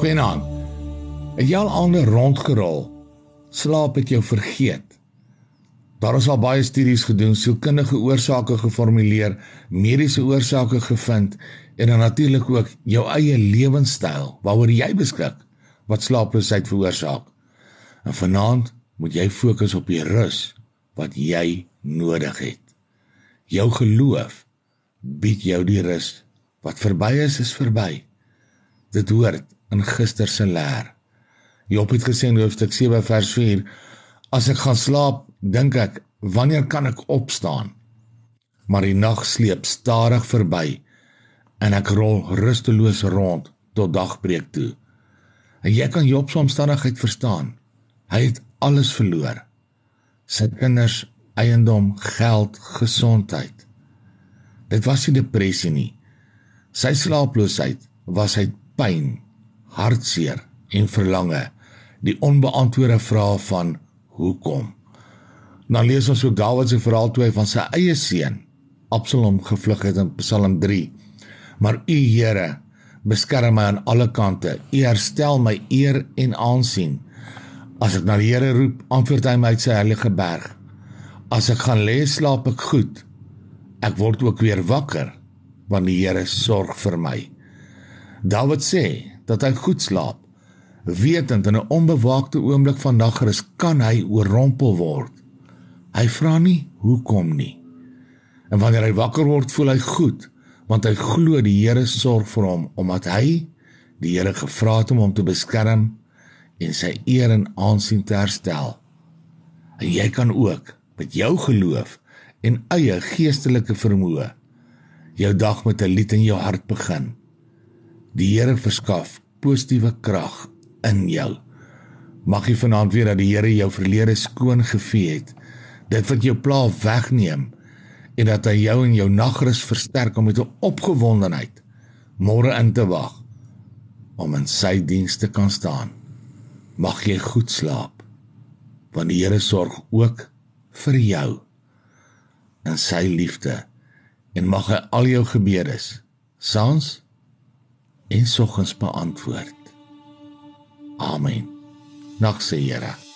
Goeienaand. Het jy al ander rondgerol? Slaap het jou vergeet. Daar is al baie studies gedoen, sielkundige oorsake geformuleer, mediese oorsake gevind en dan natuurlik ook jou eie lewenstyl waaroor jy beskik wat slaaploosheid veroorsaak. En vanaand moet jy fokus op die rus wat jy nodig het. Jou geloof bied jou die rus wat verby is is verby. Dit hoort in gister se leer. Job het gesê in hoofstuk 7 vers 4: As ek gaan slaap, dink ek, wanneer kan ek opstaan? Maar die nag sleep stadig verby en ek rol rusteloos rond tot dagbreek toe. En jy kan Job se omstandigheid verstaan. Hy het alles verloor. Sy kinders, eiendom, geld, gesondheid. Dit was nie depressie nie. Sy slaaploosheid was uit pyn, hartseer en verlange, die onbeantwoorde vrae van hoekom. Dan lees ons ook Dawid se verhaal toe hy van sy eie seun Absalom gevlug het in Psalm 3. Maar U Here beskerm my aan alle kante. U herstel my eer en aansien. As ek na die Here roep, antwoord hy my uit sy heilige berg. As ek gaan lê, slaap ek goed. Ek word ook weer wakker want die Here sorg vir my. Dawid sê dat hy goed slaap, wetend in 'n onbewaakte oomblik van nagrus kan hy oorrompel word. Hy vra nie hoekom nie. En wanneer hy wakker word, voel hy goed, want hy glo die Here sorg vir hom omdat hy die Here gevra het om hom te beskerm en sy eer en aansien te herstel. En jy kan ook met jou geloof en eie geestelike vermoë jou dag met 'n lied in jou hart begin. Die Here verskaf positiewe krag in jou. Mag jy vanaand weer dat die Here jou verlede skoon gevee het. Dit wat jou pla wegneem en dat hy jou in jou nagrus versterk om met 'n opgewondenheid môre in te wag om in sy diens te kan staan. Mag jy goed slaap. Want die Here sorg ook vir jou in sy liefde en mag hy al jou gebedes saans en soggens beantwoord. Amen. Nag se Here.